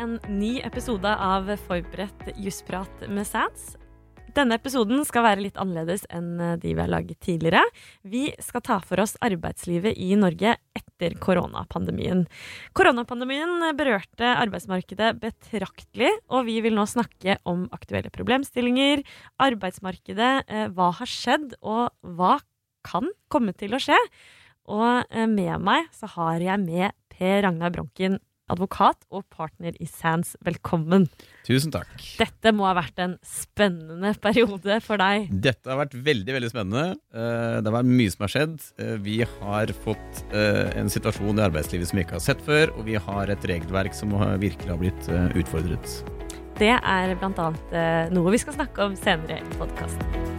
en ny episode av Forberedt jussprat med Sands. Denne episoden skal være litt annerledes enn de vi har laget tidligere. Vi skal ta for oss arbeidslivet i Norge etter koronapandemien. Koronapandemien berørte arbeidsmarkedet betraktelig, og vi vil nå snakke om aktuelle problemstillinger, arbeidsmarkedet, eh, hva har skjedd, og hva kan komme til å skje. Og eh, med meg så har jeg med Per Ragnar Bronken, advokat og partner i Sands. Velkommen. Tusen takk. Dette må ha vært en spennende periode for deg. Dette har vært veldig veldig spennende. Eh, Det har vært mye som har skjedd. Eh, Vi har fått eh, en situasjon i arbeidslivet som vi ikke har sett før, og vi har et regelverk som virkelig har blitt utfordret. Det er eh, noe vi skal snakke om senere i podkasten.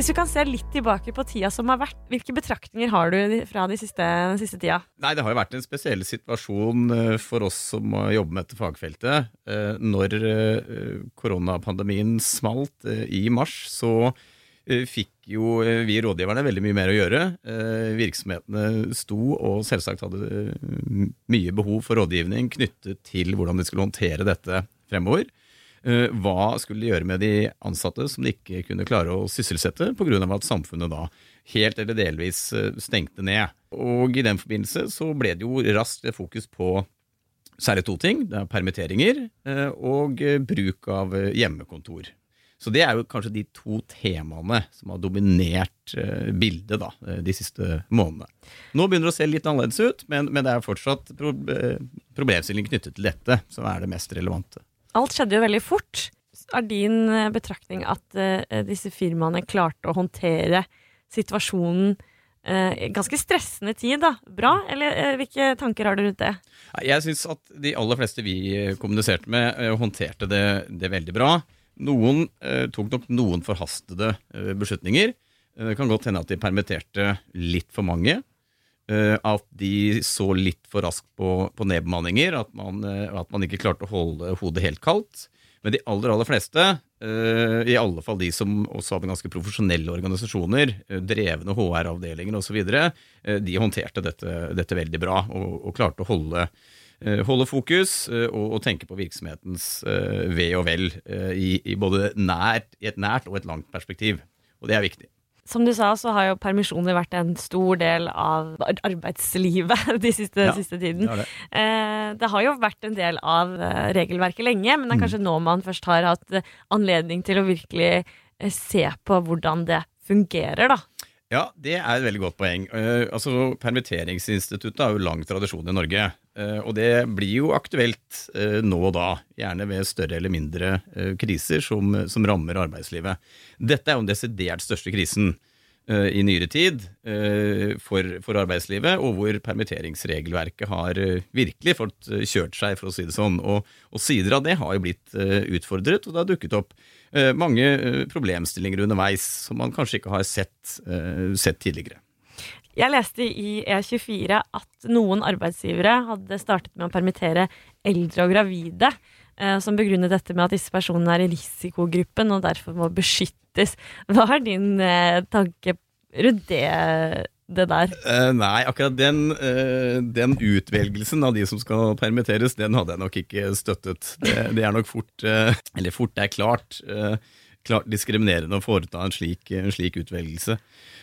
Hvis vi kan se litt tilbake på tida som har vært, hvilke betraktninger har du fra de siste, den siste tida? Nei, det har jo vært en spesiell situasjon eh, for oss som jobber jobbe med dette fagfeltet. Eh, Når eh, koronapandemien smalt i mars, så fikk jo vi rådgiverne veldig mye mer å gjøre. Virksomhetene sto og selvsagt hadde mye behov for rådgivning knyttet til hvordan de skulle håndtere dette fremover. Eh, Hva skulle de gjøre med de ansatte som de ikke kunne klare å sysselsette pga. at samfunnet da helt eller delvis eh, stengte ned. Og i den forbindelse så ble det jo raskt fokus på særlig to ting. Det er permitteringer eh, og bruk av hjemmekontor. Så det er jo kanskje de to temaene som har dominert bildet da, de siste månedene. Nå begynner det å se litt annerledes ut, men, men det er fortsatt pro problemstilling knyttet til dette som er det mest relevante. Alt skjedde jo veldig fort. Er din eh, betraktning at uh, disse firmaene klarte å håndtere situasjonen uh, ganske stressende tid, da? Bra? Eller uh, hvilke tanker har du rundt det? Jeg syns at de aller fleste vi kommuniserte med, håndterte det, det veldig bra. Noen tok nok noen forhastede beslutninger. Det kan godt hende at de permitterte litt for mange. Eh, At de så litt for raskt på, på nedbemanninger. At man, eh, at man ikke klarte å holde hodet helt kaldt. Men de aller aller fleste, eh, i alle fall de som også hadde ganske profesjonelle organisasjoner, drevne HR-avdelinger osv., de håndterte dette, dette veldig bra og, og klarte å holde, holde fokus og, og tenke på virksomhetens ve og vel i, i både nært, i et nært og et langt perspektiv. Og det er viktig. Som du sa, så har jo permisjoner vært en stor del av arbeidslivet de siste, Ja, siste tiden. det det. Eh, det har jo vært en del av eh, regelverket lenge, men det er Mm. kanskje nå man først har hatt eh, anledning til å virkelig se på hvordan det fungerer, da. Ja, det er et veldig godt poeng. Altså, Permitteringsinstituttet har jo lang tradisjon i Norge. Eh, og det blir jo aktuelt eh, nå og da, gjerne ved større eller mindre eh, kriser som, som rammer arbeidslivet. Dette er jo den desidert største krisen i nyere tid for, for arbeidslivet, og hvor permitteringsregelverket har virkelig fått kjørt seg, for å si det sånn. Og, og sider av det har jo blitt utfordret, og det har dukket opp mange problemstillinger underveis som man kanskje ikke har sett, sett tidligere. Jeg leste i E24 at noen arbeidsgivere hadde startet med å permittere eldre og gravide, eh, som begrunnet dette med at disse personene er i risikogruppen og derfor må beskyttes. Hva er din eh, tanke rundt det, det der? Eh, nei, akkurat den, eh, den utvelgelsen av de som skal permitteres, den hadde jeg nok ikke støttet. Det, det er nok fort, eh, eller fort, det er klart, eh, klart diskriminerende å foreta en slik, en slik utvelgelse.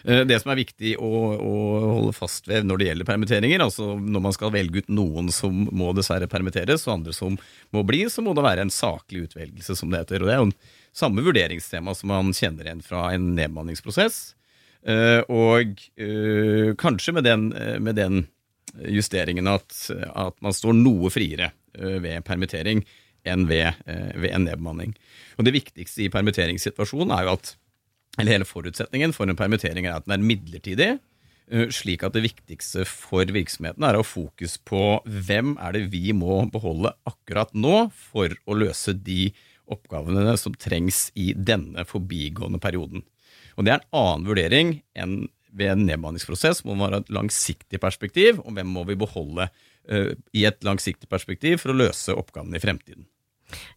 Eh, det som er viktig å, å holde fast ved når det gjelder permitteringer, altså når man skal velge ut noen som må dessverre permitteres, og andre som må bli, så må det være en saklig utvelgelse, som det heter. Og det er jo en samme vurderingstema som man kjenner igjen fra en nedbemanningsprosess. Eh, og eh, kanskje med den, med den justeringen at, at man står noe friere ved permittering enn ved, ved en nedbemanning. Og Det viktigste i permitteringssituasjonen er jo at eller hele forutsetningen for en permittering er at den er midlertidig, eh, slik at det viktigste for virksomheten er å ha fokus på hvem er det vi må beholde akkurat nå for å løse de oppgavene som trengs i denne forbigående perioden. Og Det er en annen vurdering enn ved en nedbemanningsprosess, hvor man har et langsiktig perspektiv, og hvem må vi beholde eh, i et langsiktig perspektiv for å løse oppgavene i fremtiden.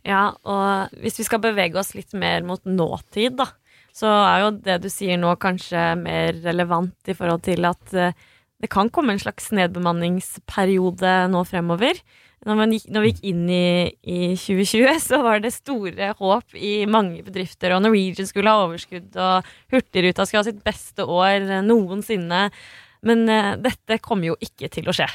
Ja, og hvis vi skal bevege oss litt mer mot nåtid, da, så er jo det du sier nå kanskje mer relevant i forhold til at eh, det kan komme en slags nedbemanningsperiode nå fremover. Når, gikk, når, vi gikk inn i, i, 2020, så var det store håp i mange bedrifter. Og Norwegian skulle ha overskudd, og Hurtigruta skulle ha sitt beste år noensinne. Men uh, dette kommer jo ikke til å skje.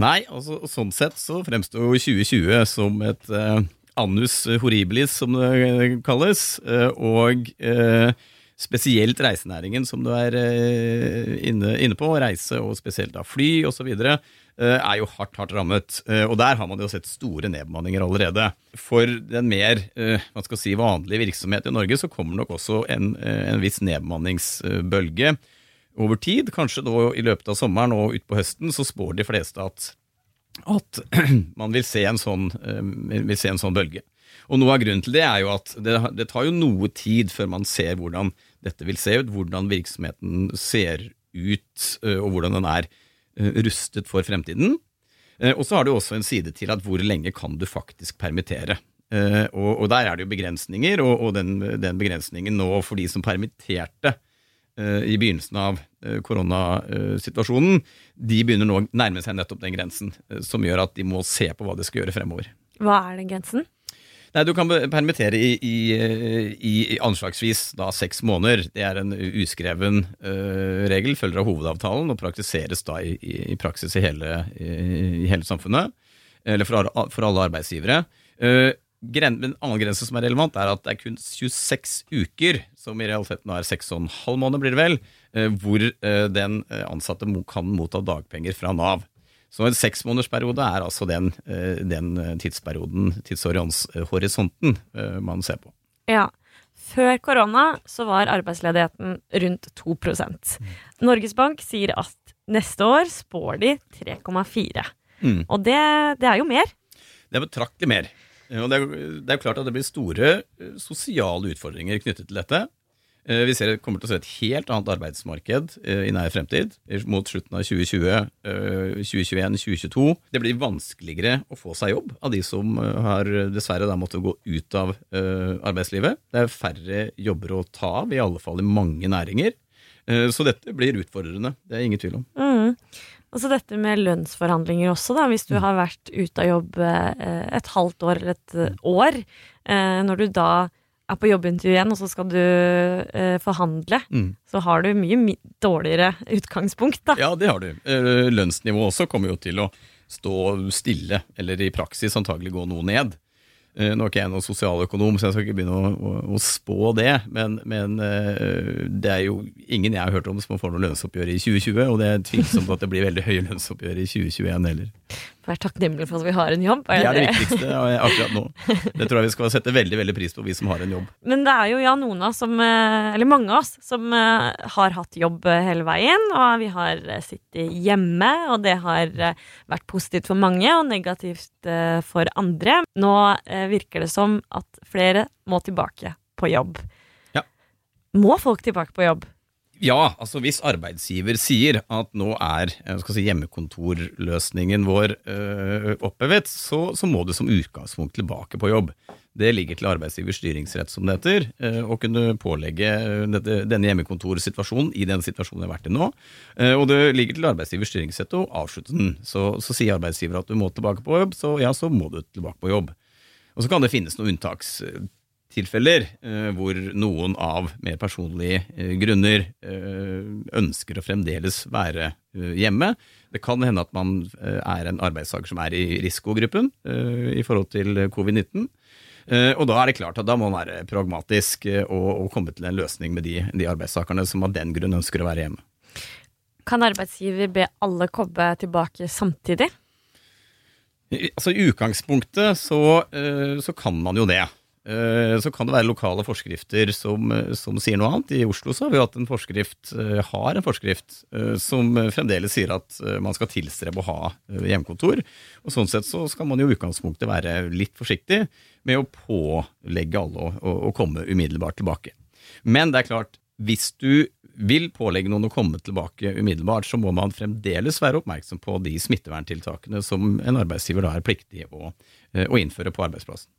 Nei, altså sånn sett så fremstår jo 2020 som et eh, annus horribilis, som det kalles. Eh, og spesielt reisenæringen, som du er inne, inne på. Reise, og spesielt da fly osv. Eh, er jo hardt, hardt rammet. Eh, og der har man jo sett store nedbemanninger allerede. For den mer eh, hva skal si, vanlige virksomhet i Norge så kommer nok også en, en viss nedbemanningsbølge over tid. Kanskje da i løpet av sommeren og utpå høsten så spår de fleste at, at man vil se, sånn, vil se, en sånn, bølge. Og Noe av grunnen til det er jo at det, det tar jo noe tid før man ser hvordan dette vil se ut, hvordan virksomheten ser ut, og hvordan den er Eh, rustet for fremtiden. Eh, og så har du også en side til at hvor lenge kan du faktisk permittere. Eh, og, og der er det jo begrensninger, og, og den, den, begrensningen nå for de som permitterte i begynnelsen av koronasituasjonen, de begynner nå å nærme seg nettopp den grensen, som gjør at de må se på hva de skal gjøre fremover. Hva er den grensen? Nei, Du kan permittere i, i, i, i anslagsvis da seks måneder. Det er en uskreven uh, regel, følger av hovedavtalen og praktiseres da i, praksis i hele, hele, samfunnet. Eller for, for alle arbeidsgivere. Uh, gren, en annen grense som er relevant, er at det er kun 26 uker, som i realiteten er 6,5 måneder, blir det vel, uh, hvor den ansatte kan motta dagpenger fra Nav. Så en seksmånedersperiode er altså den, eh, den tidsperioden, tidshorisonten, eh, man ser på. Ja. Før korona så var arbeidsledigheten rundt 2 mm. Norges Bank sier at neste år spår de 3,4 mm. Og det, det, er jo mer. Det er betraktelig mer. Og det er, er klart at det blir store eh, sosiale utfordringer knyttet til dette. Eh, vi ser kommer til å se et helt annet arbeidsmarked eh, i nær fremtid, mot slutten av 2020, 2021, 2022. Det blir vanskeligere å få seg jobb av de som eh, har dessverre da måttet gå ut av arbeidslivet. Det er færre jobber å ta av, i alle fall i mange næringer. Så dette blir utfordrende, det er ingen tvil om. Mm. Og så dette med lønnsforhandlinger også, da. Hvis du mm. har vært ute av jobb et halvt år eller et år, når du da er på jobbintervju igjen, og så skal du eh, forhandle, mm. så har du mye dårligere utgangspunkt, da. Ja, det har du. Eh, lønnsnivået også kommer jo til å stå stille, eller i praksis antagelig gå noe ned. Eh, nå er ikke jeg noen sosialøkonom, så jeg skal ikke begynne å, å, å spå det. Men, men, eh, det er jo ingen jeg har hørt om som får noe lønnsoppgjør i 2020, og det er tvilsomt at det blir veldig høye lønnsoppgjør i 2021 heller. Vær takknemlig for at vi har en jobb. Er det, det er det viktigste akkurat nå. Det tror jeg vi skal sette veldig veldig pris på, vi som har en jobb. Men det er jo ja, noen av oss som, eh, eller mange av oss, som har hatt jobb hele veien. Og vi har sittet hjemme, og det har vært positivt for mange og negativt for andre. Nå virker det som at flere må tilbake på jobb. Ja. Må folk tilbake på jobb? Ja, altså hvis arbeidsgiver sier at nå er si, hjemmekontorløsningen vår øh, opphevet, så, så, må du som utgangspunkt tilbake på jobb. Det ligger til arbeidsgivers styringsrett, som det heter, øh, å kunne pålegge dette, denne hjemmekontorsituasjonen i den situasjonen vi har vært i nå. Øh, og det ligger til arbeidsgivers styringsrett å avslutte den. Så, så sier arbeidsgiver at du må tilbake på jobb, så ja, så må du tilbake på jobb. Og så kan det finnes noen unntakstilfeller eh, hvor noen av mer personlige eh, grunner eh, ønsker å fremdeles være hjemme. Det kan hende at man er en arbeidstaker som er i risikogruppen i forhold til covid-19. Og da er det klart at da må man være pragmatisk og, og komme til en løsning med de, de arbeidstakerne som av den grunn ønsker å være hjemme. Kan arbeidsgiver be alle komme tilbake samtidig? Altså I utgangspunktet så, så, kan man jo det. Eh, så kan det være lokale forskrifter som, som, sier noe annet. I Oslo så har vi hatt en forskrift, eh, har en forskrift som fremdeles sier at man skal tilstrebe å ha hjemmekontor. Og Sånn sett så skal man jo i utgangspunktet være litt forsiktig med å pålegge alle å, å, komme umiddelbart tilbake. Men det er klart, hvis du vil pålegge noen å komme tilbake umiddelbart, så må man fremdeles være oppmerksom på de smitteverntiltakene som en arbeidsgiver da er pliktig å, eh, å innføre på arbeidsplassen.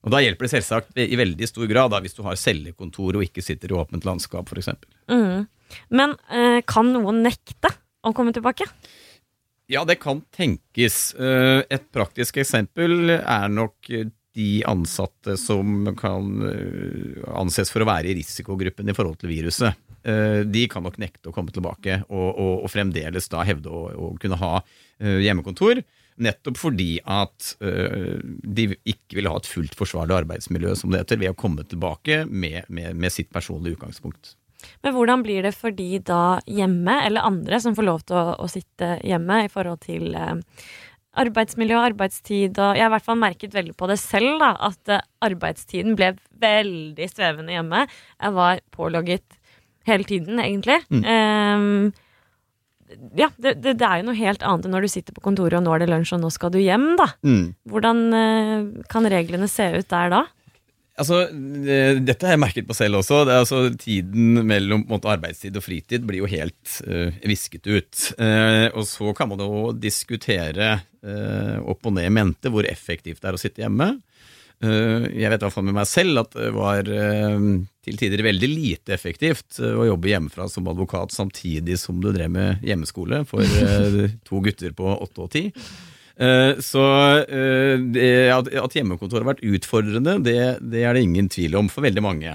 Og Da hjelper det selvsagt i veldig stor grad da, hvis du har cellekontor og ikke sitter i åpent landskap f.eks. Mm. Men eh, kan noen nekte å komme tilbake? Ja, det kan tenkes. Eh, et praktisk eksempel er nok de ansatte som kan eh, anses for å være i risikogruppen i forhold til viruset. Eh, de kan nok nekte å komme tilbake, og, og, og fremdeles da hevde å, å kunne ha hjemmekontor. Nettopp fordi at de ikke vil ha et fullt forsvarlig arbeidsmiljø, som det heter, ved å komme tilbake med, med, med sitt personlige utgangspunkt. Men hvordan blir det for de da hjemme, eller andre som får lov til å, å sitte hjemme, i forhold til eh, arbeidsmiljø og arbeidstid og Jeg har i hvert fall merket veldig på det selv, da, at eh, arbeidstiden ble veldig svevende hjemme. Jeg var pålogget hele tiden, egentlig. Mm. Um, ja, det, det, det, er jo noe helt annet enn når du sitter på kontoret og nå er det lunsj og nå skal du hjem, da. Mm. Hvordan uh, kan reglene se ut der da? Altså, Dette har jeg merket på selv også. Det er altså Tiden mellom måte, arbeidstid og fritid blir jo helt uh, visket ut. Uh, og så kan man jo diskutere uh, opp og ned i mente hvor effektivt det er å sitte hjemme. Jeg vet i hvert fall med meg selv at det var til tider veldig lite effektivt å jobbe hjemmefra som advokat samtidig som du drev med hjemmeskole for to gutter på åtte og ti. Eh, så eh, at hjemmekontoret har vært utfordrende, det, det, er det ingen tvil om for veldig mange.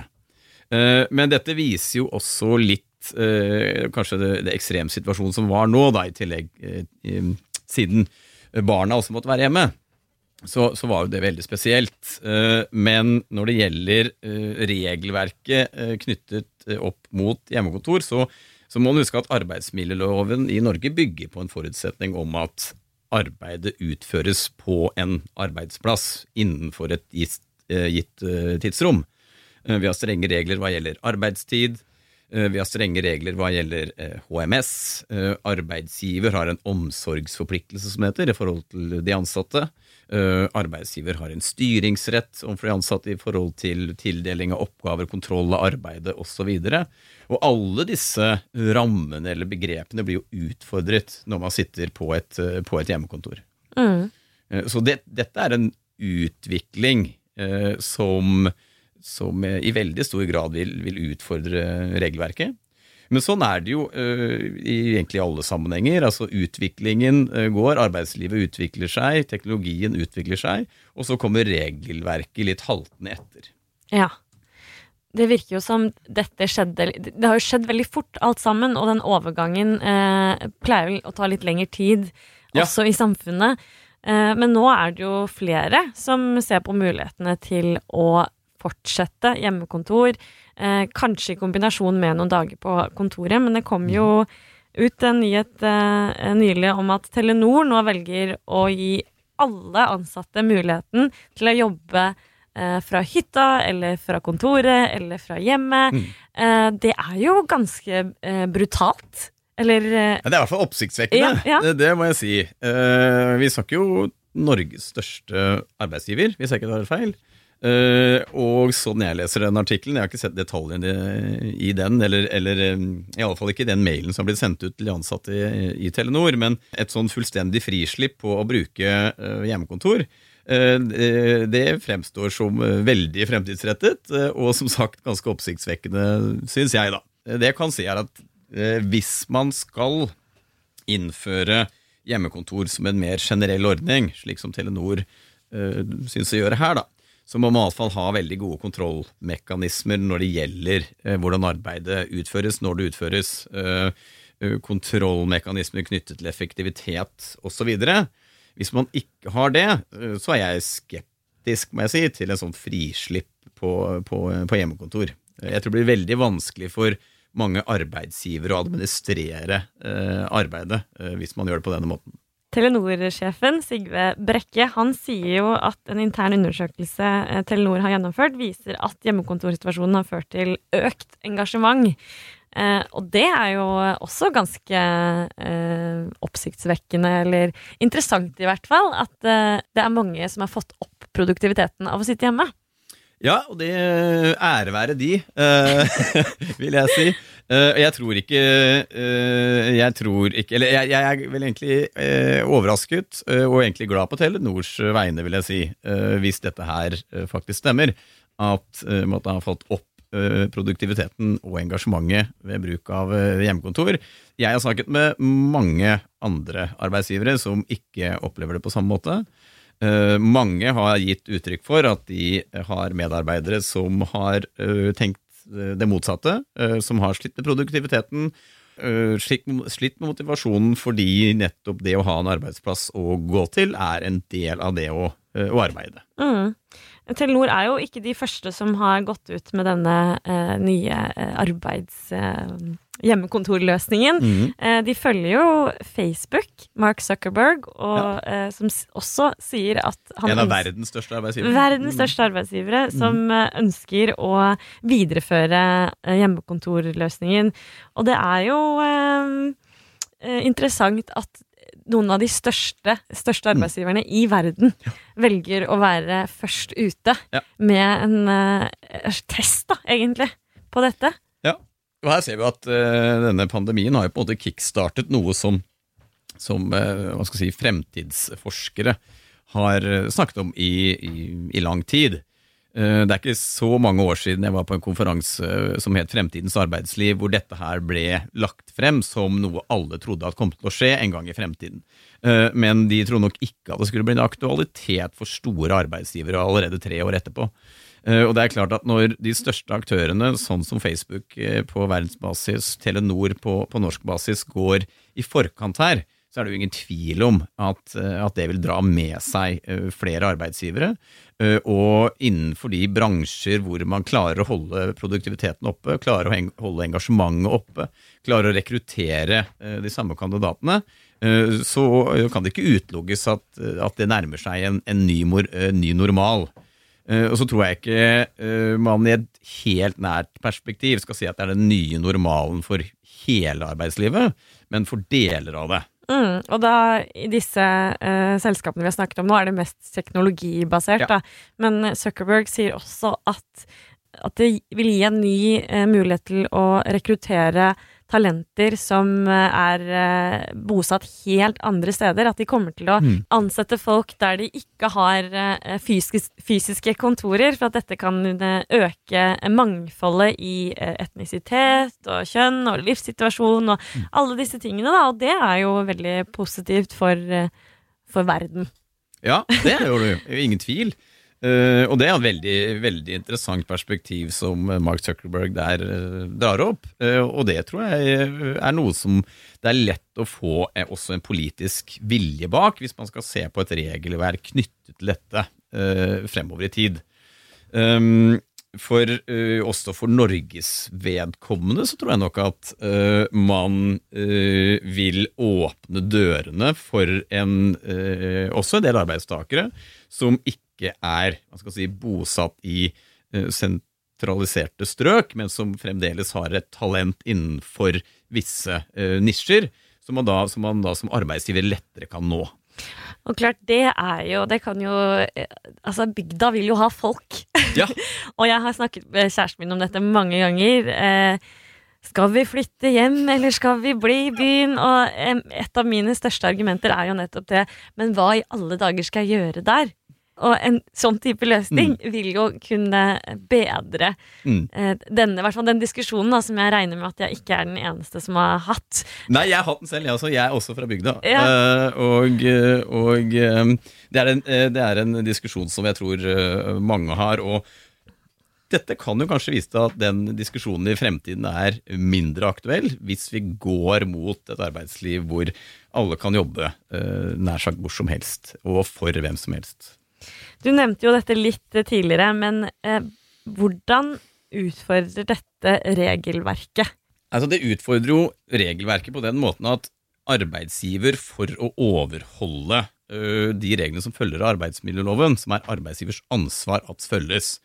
Eh, men dette viser jo også litt kanskje det, det ekstremsituasjonen som var nå, da, i tillegg siden barna også måtte være hjemme. Så, så, var jo det veldig spesielt. Men når det gjelder regelverket knyttet opp mot hjemmekontor, så, så må man huske at arbeidsmiljøloven i Norge bygger på en forutsetning om at arbeidet utføres på en arbeidsplass innenfor et gitt, eh, gitt eh, tidsrom. Eh, vi har strenge regler hva gjelder arbeidstid. Vi har strenge regler hva gjelder HMS. Arbeidsgiver har en omsorgsforpliktelse, som det heter, i forhold til de ansatte. Arbeidsgiver har en styringsrett overfor de ansatte i forhold til tildeling av oppgaver, kontroll av arbeidet osv. Og alle disse rammene eller begrepene blir jo utfordret når man sitter på et, på et hjemmekontor. Mm. Eh, så det, dette er en utvikling eh, som, som, i veldig stor grad vil, vil, utfordre regelverket. Men sånn er det jo uh, i egentlig alle sammenhenger. Altså Utviklingen uh, går, arbeidslivet utvikler seg, teknologien utvikler seg, og så kommer regelverket litt haltende etter. Ja det virker jo som dette skjedde Det har jo skjedd veldig fort, alt sammen, og den overgangen eh, pleier å ta litt lengre tid, også i samfunnet. Eh, men nå er det jo flere som ser på mulighetene til å fortsette hjemmekontor. Eh, kanskje i kombinasjon med noen dager på kontoret, men det kom jo ut en nyhet eh, nylig om at Telenor nå velger å gi alle ansatte muligheten til å jobbe eh, fra hytta eller fra kontoret eller fra hjemmet. Mm. Eh, det er jo ganske eh, brutalt. Eller eh, ja, Det er i hvert fall oppsiktsvekkende. Ja, ja. Det, det, må jeg si. Eh, vi snakker jo Norges største arbeidsgiver, hvis jeg ikke tar feil. Uh, og sånn jeg leser den artikkelen, jeg har ikke sett detaljene i den, eller, eller i alle fall ikke den mailen som har blitt sendt ut til de ansatte i, i Telenor, men et sånn fullstendig frislipp på å bruke uh, hjemmekontor, uh, det fremstår som eh, veldig fremtidsrettet, eh, og som sagt ganske oppsiktsvekkende, syns jeg, da. Det jeg kan si, er at hvis man skal innføre hjemmekontor som en mer generell ordning, slik som Telenor syns å gjøre her, da, så må man i hvert fall ha veldig gode kontrollmekanismer når det gjelder hvordan arbeidet utføres, når det utføres, kontrollmekanismer knyttet til effektivitet osv. Hvis man ikke har det, eh, så er jeg skeptisk, må jeg si, til en sånn frislipp på, på, på hjemmekontor. Jeg tror det blir veldig vanskelig for mange arbeidsgivere å administrere eh, arbeidet eh, hvis man gjør det på denne måten. Telenor-sjefen Sigve Brekke han sier jo at en intern undersøkelse eh, Telenor har gjennomført, viser at hjemmekontorsituasjonen har ført til økt engasjement. Eh, og det er jo også ganske eh, oppsiktsvekkende, eller interessant i hvert fall, at eh, det er mange som har fått opp produktiviteten av å sitte hjemme. Ja, og det ære være de, uh, vil jeg si. Uh, jeg tror ikke uh, Jeg tror ikke Eller jeg, jeg er vel egentlig uh, overrasket og egentlig glad på Telenors vegne, vil jeg si, hvis dette her faktisk stemmer. At man har fått opp eh, produktiviteten og engasjementet ved bruk av eh, hjemmekontor. Jeg har snakket med mange andre arbeidsgivere som ikke opplever det på samme måte. Eh, mange har gitt uttrykk for at de har medarbeidere som har eh, tenkt eh, det motsatte, som har slitt med produktiviteten, slitt med motivasjonen fordi nettopp det å ha en arbeidsplass å gå til er en del av det å, å arbeide. Mm. Telenor er jo ikke de første som har gått ut med denne eh, nye eh, arbeids... Eh, hjemmekontorløsningen. Mhm. Eh, de følger jo Facebook, Mark Zuckerberg, og, eh, som også sier at han En av verdens største arbeidsgivere. Verdens største arbeidsgivere som eh, ønsker å videreføre eh, hjemmekontorløsningen. Og det er jo eh, interessant at noen av de største, største arbeidsgiverne i verden velger å være først ute Ja. med en uh, test, da, egentlig, på dette. Ja, og her ser vi at uh, denne pandemien har jo på en måte kickstartet noe som, som uh, hva skal jeg si, fremtidsforskere har snakket om i, i, i lang tid. Eh, Det er ikke så mange år siden jeg var på en konferanse eh, som het Fremtidens arbeidsliv, hvor dette her ble lagt frem som noe alle trodde at kom til å skje en gang i fremtiden. Eh, Men de trodde nok ikke at det skulle bli en aktualitet for store arbeidsgivere allerede tre år etterpå. Og det er klart at når de største aktørene, sånn som Facebook på verdensbasis, Telenor på, på norsk basis, går i forkant her, så er det jo ingen tvil om at, eh, at det vil dra med seg eh, flere arbeidsgivere. eh, Og innenfor de bransjer hvor man klarer å holde produktiviteten oppe, klarer å holde engasjementet oppe, klarer å rekruttere de samme kandidatene, så kan det ikke utelukkes at, at det nærmer seg en, en ny, mor, ny normal. Og så tror jeg ikke man i et helt nært perspektiv skal si at det er den nye normalen for hele arbeidslivet, men for deler av det. Mm, og da, i disse uh, selskapene vi har snakket om nå, er det mest teknologibasert, Ja. da. Men Zuckerberg sier også at, at det vil gi en ny uh, mulighet til å rekruttere talenter som eh, er eh, bosatt helt andre steder. At de kommer til å Mm. ansette folk der de ikke har eh, fysisk, fysiske kontorer, for at dette kan øke mangfoldet i etnisitet og kjønn og livssituasjon og alle disse tingene, da. Og det er jo veldig positivt for, for verden. Ja, det er jo ingen tvil. Eh, og det er et veldig, veldig interessant perspektiv som Mark Zuckerberg der uh, drar opp. Uh, og det tror jeg eh, er noe som det er lett å få eh, også en politisk vilje bak, hvis man skal se på et regelverk knyttet til dette eh, fremover i tid. Um, for eh, også for Norges vedkommende så tror jeg nok at eh, man eh, vil åpne dørene for en, eh, også en del arbeidstakere som ikke er man skal si, bosatt i eh, sentraliserte strøk, men som fremdeles har et talent innenfor visse eh, nisjer, som man, da, som man da som arbeidsgiver lettere kan nå. Og klart, det er jo Det kan jo eh, Altså, bygda vil jo ha folk. Ja. og jeg har snakket med kjæresten min om dette mange ganger. Eh, skal vi flytte hjem, eller skal vi bli i byen? Og eh, et av mine største argumenter er jo nettopp det. Men hva i alle dager skal jeg gjøre der? Og en sånn type løsning vil jo kunne bedre Mm. eh, denne, i hvert fall den diskusjonen da, som jeg regner med at jeg ikke er den eneste som har hatt. Nei, jeg har hatt den selv, jeg også. Jeg er også fra bygda. Ja. Eh, og eh, og det, er en, det er en diskusjon som jeg tror mange har. Og dette kan jo kanskje vise til at den diskusjonen i fremtiden er mindre aktuell, hvis vi går mot et arbeidsliv hvor alle kan jobbe nær sagt hvor som helst, og for hvem som helst. Du nevnte jo dette litt eh, tidligere, men eh, hvordan utfordrer dette regelverket? Altså Det utfordrer jo regelverket på den måten at arbeidsgiver, for å overholde ø, de reglene som følger av arbeidsmiljøloven, som er arbeidsgivers ansvar at følges,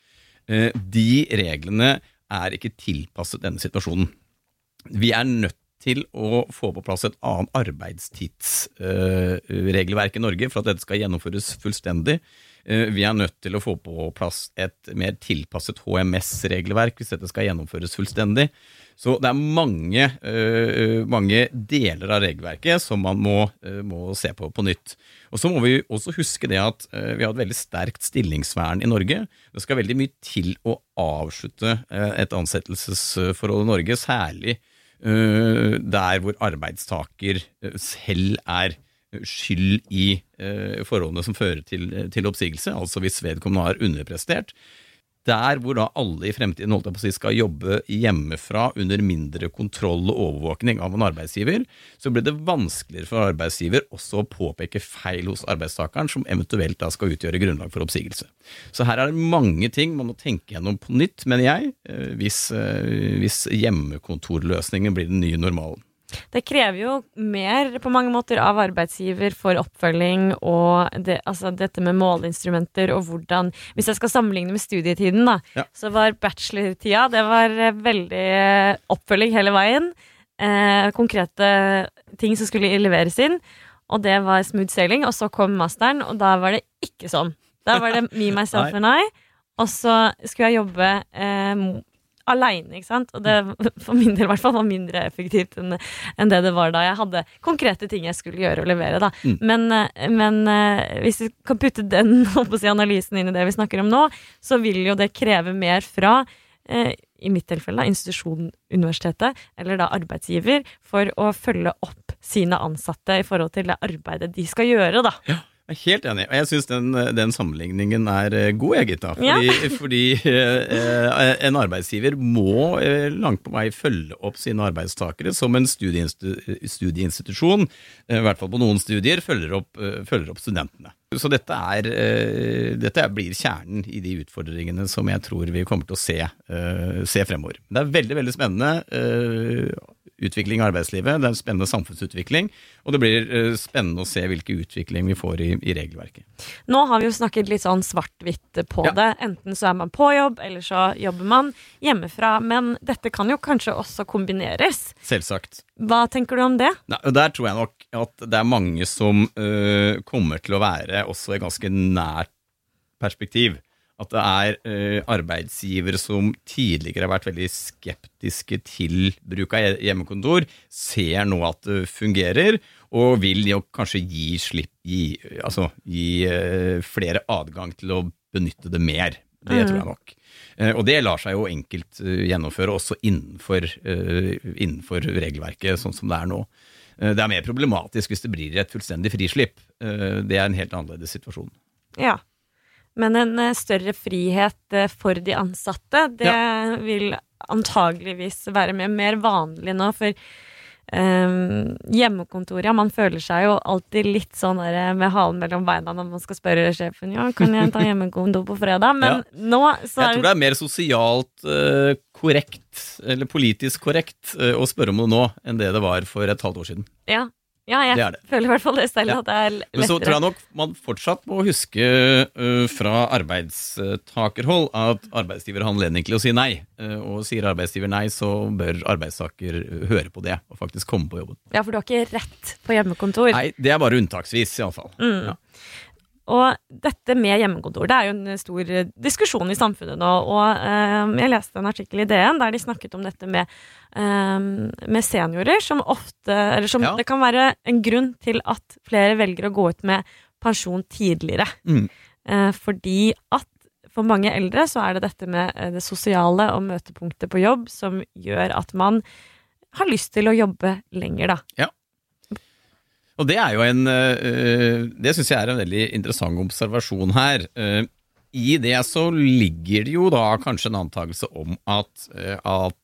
ø, de reglene er ikke tilpasset denne situasjonen. Vi er nødt til å få på plass et annet arbeidstidsregelverk i Norge for at dette skal gjennomføres fullstendig. Vi er nødt til å få på plass et mer tilpasset HMS-regelverk hvis dette skal gjennomføres fullstendig. Så det er mange, uh, mange deler av regelverket som man må, uh, må, se på på nytt. Og Så må vi også huske det at vi har et veldig sterkt stillingsvern i Norge. Det skal veldig mye til å avslutte et ansettelsesforhold i Norge, særlig der hvor arbeidstaker selv er skyld i forholdene som fører til, til oppsigelse, altså hvis vedkommende har underprestert der hvor da alle i fremtiden holdt jeg på å si, skal jobbe hjemmefra under mindre kontroll og overvåkning av en arbeidsgiver, så blir det vanskeligere for arbeidsgiver også å påpeke feil hos arbeidstakeren som eventuelt da skal utgjøre grunnlag for oppsigelse. Så her er det mange ting man må tenke gjennom på nytt, mener jeg, eh, hvis, eh, hvis hjemmekontorløsningen blir den nye normalen. Det krever jo mer på mange måter av arbeidsgiver for oppfølging og det, altså dette med måleinstrumenter og hvordan Hvis jeg skal sammenligne med studietiden, da, ja. så var bachelortida det var eh, veldig eh, oppfølging hele veien. Eh, konkrete ting som skulle leveres inn. Og det var smooth sailing. Og så kom masteren, og da var det ikke sånn. Da var det me, myself and I. Og så skulle jeg jobbe eh, aleine, ikke sant. Og det for min del i hvert fall var mindre effektivt enn, enn det det var da jeg hadde konkrete ting jeg skulle gjøre og levere, da. Mm. Men, eh, men, eh, hvis vi kan putte den si, analysen inn i det vi snakker om nå, så vil jo det kreve mer fra eh, i mitt tilfelle da, institusjon, universitetet, eller da arbeidsgiver, for å følge opp sine ansatte i forhold til det arbeidet de skal gjøre, da. Ja. Jeg er helt enig, og jeg syns den, den, sammenligningen er eh, god, jeg, Gitta. Fordi, ja. fordi eh, en arbeidsgiver må eh, langt på vei følge opp sine arbeidstakere som en studieinstitusjon, eh, i hvert fall på noen studier, følger opp, eh, følger opp studentene. Så dette, er, eh, dette blir kjernen i de utfordringene som jeg tror vi kommer til å se, se fremover. Det er veldig, veldig spennende utvikling i arbeidslivet, det er en spennende samfunnsutvikling, og det blir uh, spennende å se hvilken utvikling vi får i, i, regelverket. Nå har vi jo snakket litt sånn svart-hvitt på ja. det. Enten så er man på jobb, eller så jobber man hjemmefra. Men dette kan jo kanskje også kombineres. Selvsagt. Hva tenker du om det? Nei, der tror jeg nok at det er mange som øh, kommer til å være også i ganske nært perspektiv at det er uh, arbeidsgivere som tidligere har vært veldig skeptiske til bruk av hjemmekontor, ser nå at det fungerer, og vil jo kanskje gi slipp gi, altså, gi uh, flere adgang til å benytte det mer. Det mm. tror jeg nok. Uh, og det lar seg jo enkelt gjennomføre også innenfor, innenfor, regelverket, sånn som det er nå. Det er mer problematisk hvis det blir et fullstendig frislipp. Det er en helt annerledes situasjon. Ja. Men en eh, større frihet eh, for de ansatte, det ja. vil antageligvis være mer, mer vanlig nå. For um, hjemmekontoret, ja, man føler seg jo alltid litt sånn der med halen mellom beina når man skal spørre sjefen ja, kan jeg ta hjemmekontor på fredag. Men ja. nå så Jeg tror det er mer sosialt uh, korrekt, eller politisk korrekt, uh, å spørre om det nå enn det det var for et halvt år siden. Ja, ja, jeg det det. føler i hvert fall det selv, ja. at det er lettere. Men så tror jeg nok man fortsatt må huske uh, fra arbeidstakerhold at arbeidsgiver har anledning til å si nei. Uh, og sier arbeidsgiver nei, så bør arbeidstaker høre på det og faktisk komme på jobben. Ja, for du har ikke rett på hjemmekontor? Nei, det er bare unntaksvis, iallfall. Mm. Ja. Og dette med hjemmekontor det er jo en stor diskusjon i samfunnet nå. Og eh, jeg leste en artikkel i DN der de snakket om dette med, eh, med seniorer, som ofte Eller som ja. det kan være en grunn til at flere velger å gå ut med pensjon tidligere. Mm. Eh, fordi at for mange eldre så er det dette med eh, det sosiale og møtepunktet på jobb som gjør at man har lyst til å jobbe lenger, da. Ja. Og det er jo en eh, Det syns jeg er en veldig interessant observasjon her. Eh, I det så ligger det jo da kanskje en antakelse om at, eh, at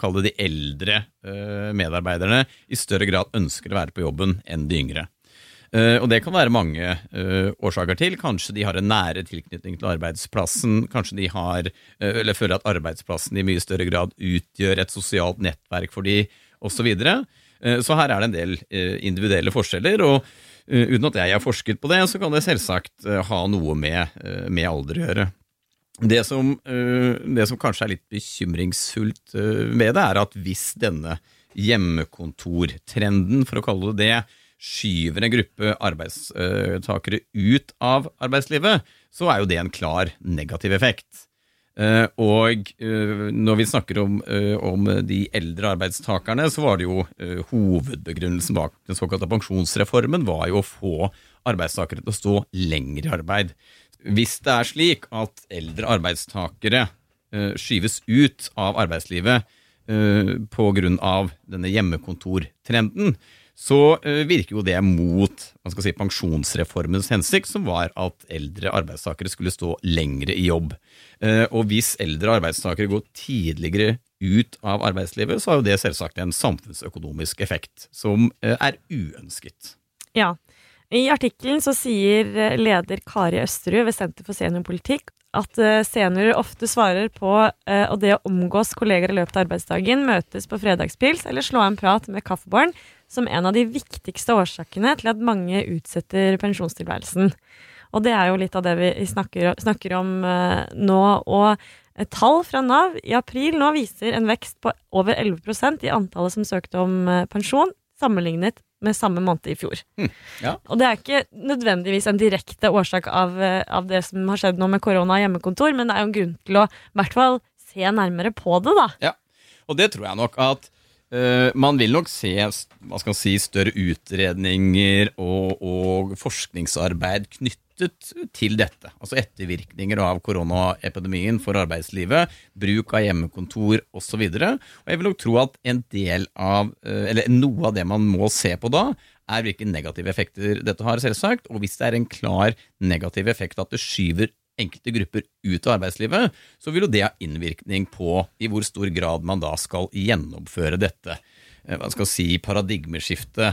Kall det de eldre medarbeiderne i større grad ønsker å være på jobben enn de yngre. Og det kan være mange årsaker til. Kanskje de har en nære tilknytning til arbeidsplassen. Kanskje de har, eller føler at arbeidsplassen i mye større grad utgjør et sosialt nettverk for de, osv. Eh, så her er det en del eh, individuelle forskjeller. og eh, Uten at jeg har forsket på det, så kan det selvsagt ha noe med, med alder å gjøre. Det som, det som, kanskje er litt bekymringsfullt med det, er at hvis denne hjemmekontortrenden, for å kalle det det, skyver en gruppe arbeidstakere ut av arbeidslivet, så er jo det en klar negativ effekt. Uh, og uh, når vi snakker om, uh, om, de eldre arbeidstakerne, så var det jo hovedbegrunnelsen bak den såkalte pensjonsreformen var jo å få arbeidstakere til å stå lenger i arbeid. Hvis det er slik at eldre arbeidstakere skyves ut av arbeidslivet pga. denne hjemmekontortrenden, så uh, virker jo det mot si, pensjonsreformens hensikt, som var at eldre arbeidstakere skulle stå lengre i jobb. Uh, og hvis eldre arbeidstakere går tidligere ut av arbeidslivet, så har jo det selvsagt en samfunnsøkonomisk effekt som uh, er uønsket. Ja. I artikkelen så sier leder Kari Østerud ved Senter for seniorpolitikk at seniorer ofte svarer på og det å omgås kolleger i løpet av arbeidsdagen, møtes på fredagspils eller slå en prat med kaffebaren som en av de viktigste årsakene til at mange utsetter pensjonstilværelsen. Og det er jo litt av det vi snakker, snakker om uh, nå. Og tall fra Nav i april nå viser en vekst på over 11% i antallet som søkte om uh, pensjon, sammenlignet med samme måned i fjor. Mm, ja. Og det er ikke nødvendigvis en direkte årsak av, uh, av, det som har skjedd nå med korona og hjemmekontor, men det er jo en grunn til å i hvert fall se nærmere på det, da. Ja, og det tror jeg nok at man vil nok se hva skal man si, større utredninger og, og, forskningsarbeid knyttet til dette. Altså ettervirkninger av koronaepidemien for arbeidslivet, bruk av hjemmekontor osv. Jeg vil nok tro at en del av, uh, eller noe av det man må se på da, er hvilke negative effekter dette har, selvsagt. Og hvis det er en klar negativ effekt at det skyver enkelte grupper ut av arbeidslivet, så vil jo det ha innvirkning på i hvor stor grad man da skal gjennomføre dette. Eh, hva skal si, paradigmeskifte,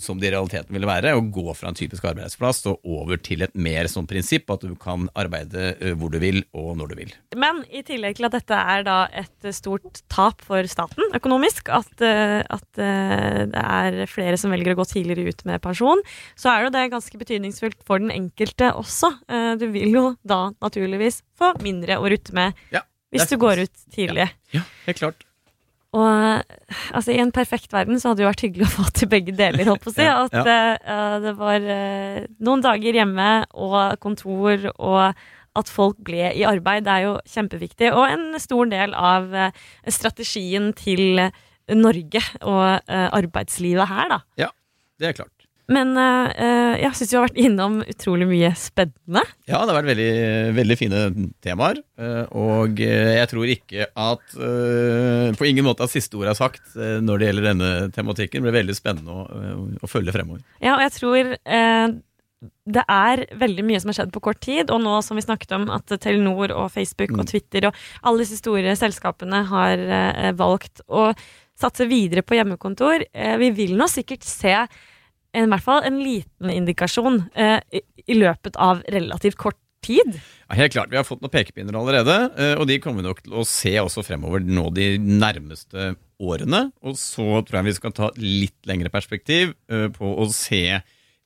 som det i realiteten ville være, å gå fra en typisk arbeidsplass og over til et mer sånn prinsipp at du kan arbeide eh, hvor du vil og når du vil. Men i tillegg til at dette er da et stort tap for staten økonomisk, at, eh, at det er flere som velger å gå tidligere ut med pensjon, så er jo det ganske betydningsfullt for den enkelte også. Du vil jo da naturligvis få mindre å rutte med ja, hvis du går ut tidlig. Ja, ja helt klart. Og altså, i en perfekt verden så hadde det jo vært hyggelig å få til begge deler, holdt på å si. ja, at ja. uh, det var uh, noen dager hjemme og kontor, og at folk ble i arbeid. Det er jo kjempeviktig. Og en stor del av uh, strategien til Norge og arbeidslivet her, da. Ja, det er klart. Men uh, jeg syns vi har vært innom utrolig mye spennende. Ja, det har vært veldig, veldig fine temaer. Uh, og jeg tror ikke at uh, På ingen måte at siste ord er sagt når det gjelder denne tematikken. Det blir veldig spennende å, å følge fremover. Ja, og jeg tror det er veldig mye som har skjedd på kort tid. Og nå som vi snakket om at Telenor og Facebook og mm. Twitter og alle disse store selskapene har valgt å satse videre på hjemmekontor. vi vil nå sikkert se i hvert fall en liten indikasjon eh, i, i, løpet av relativt kort tid. Ja, helt klart. Vi har fått noen pekepinner allerede, eh, og de kommer vi nok til å se også fremover nå de nærmeste årene. Og så tror jeg vi skal ta litt lengre perspektiv eh, på å se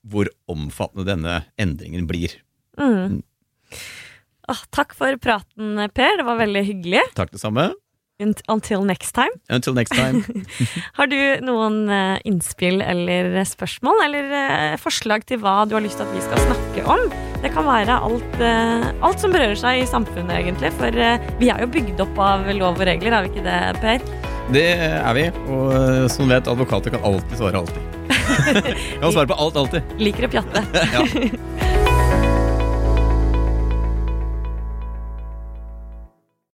hvor omfattende denne endringen blir. Mm. Ah, takk for praten, Per. Det var veldig hyggelig. Takk det samme. Until next time. Until next time. har du noen uh, innspill eller spørsmål, eller uh, forslag til hva du har lyst til at vi skal snakke om? Det kan være alt, alt som berører seg i samfunnet, egentlig. For vi er jo bygd opp av lov og regler, er vi ikke det, Per? Det er vi, og som vet, advokater kan alltid svare alltid. kan svare på alt, alltid. Liker å pjatte. ja.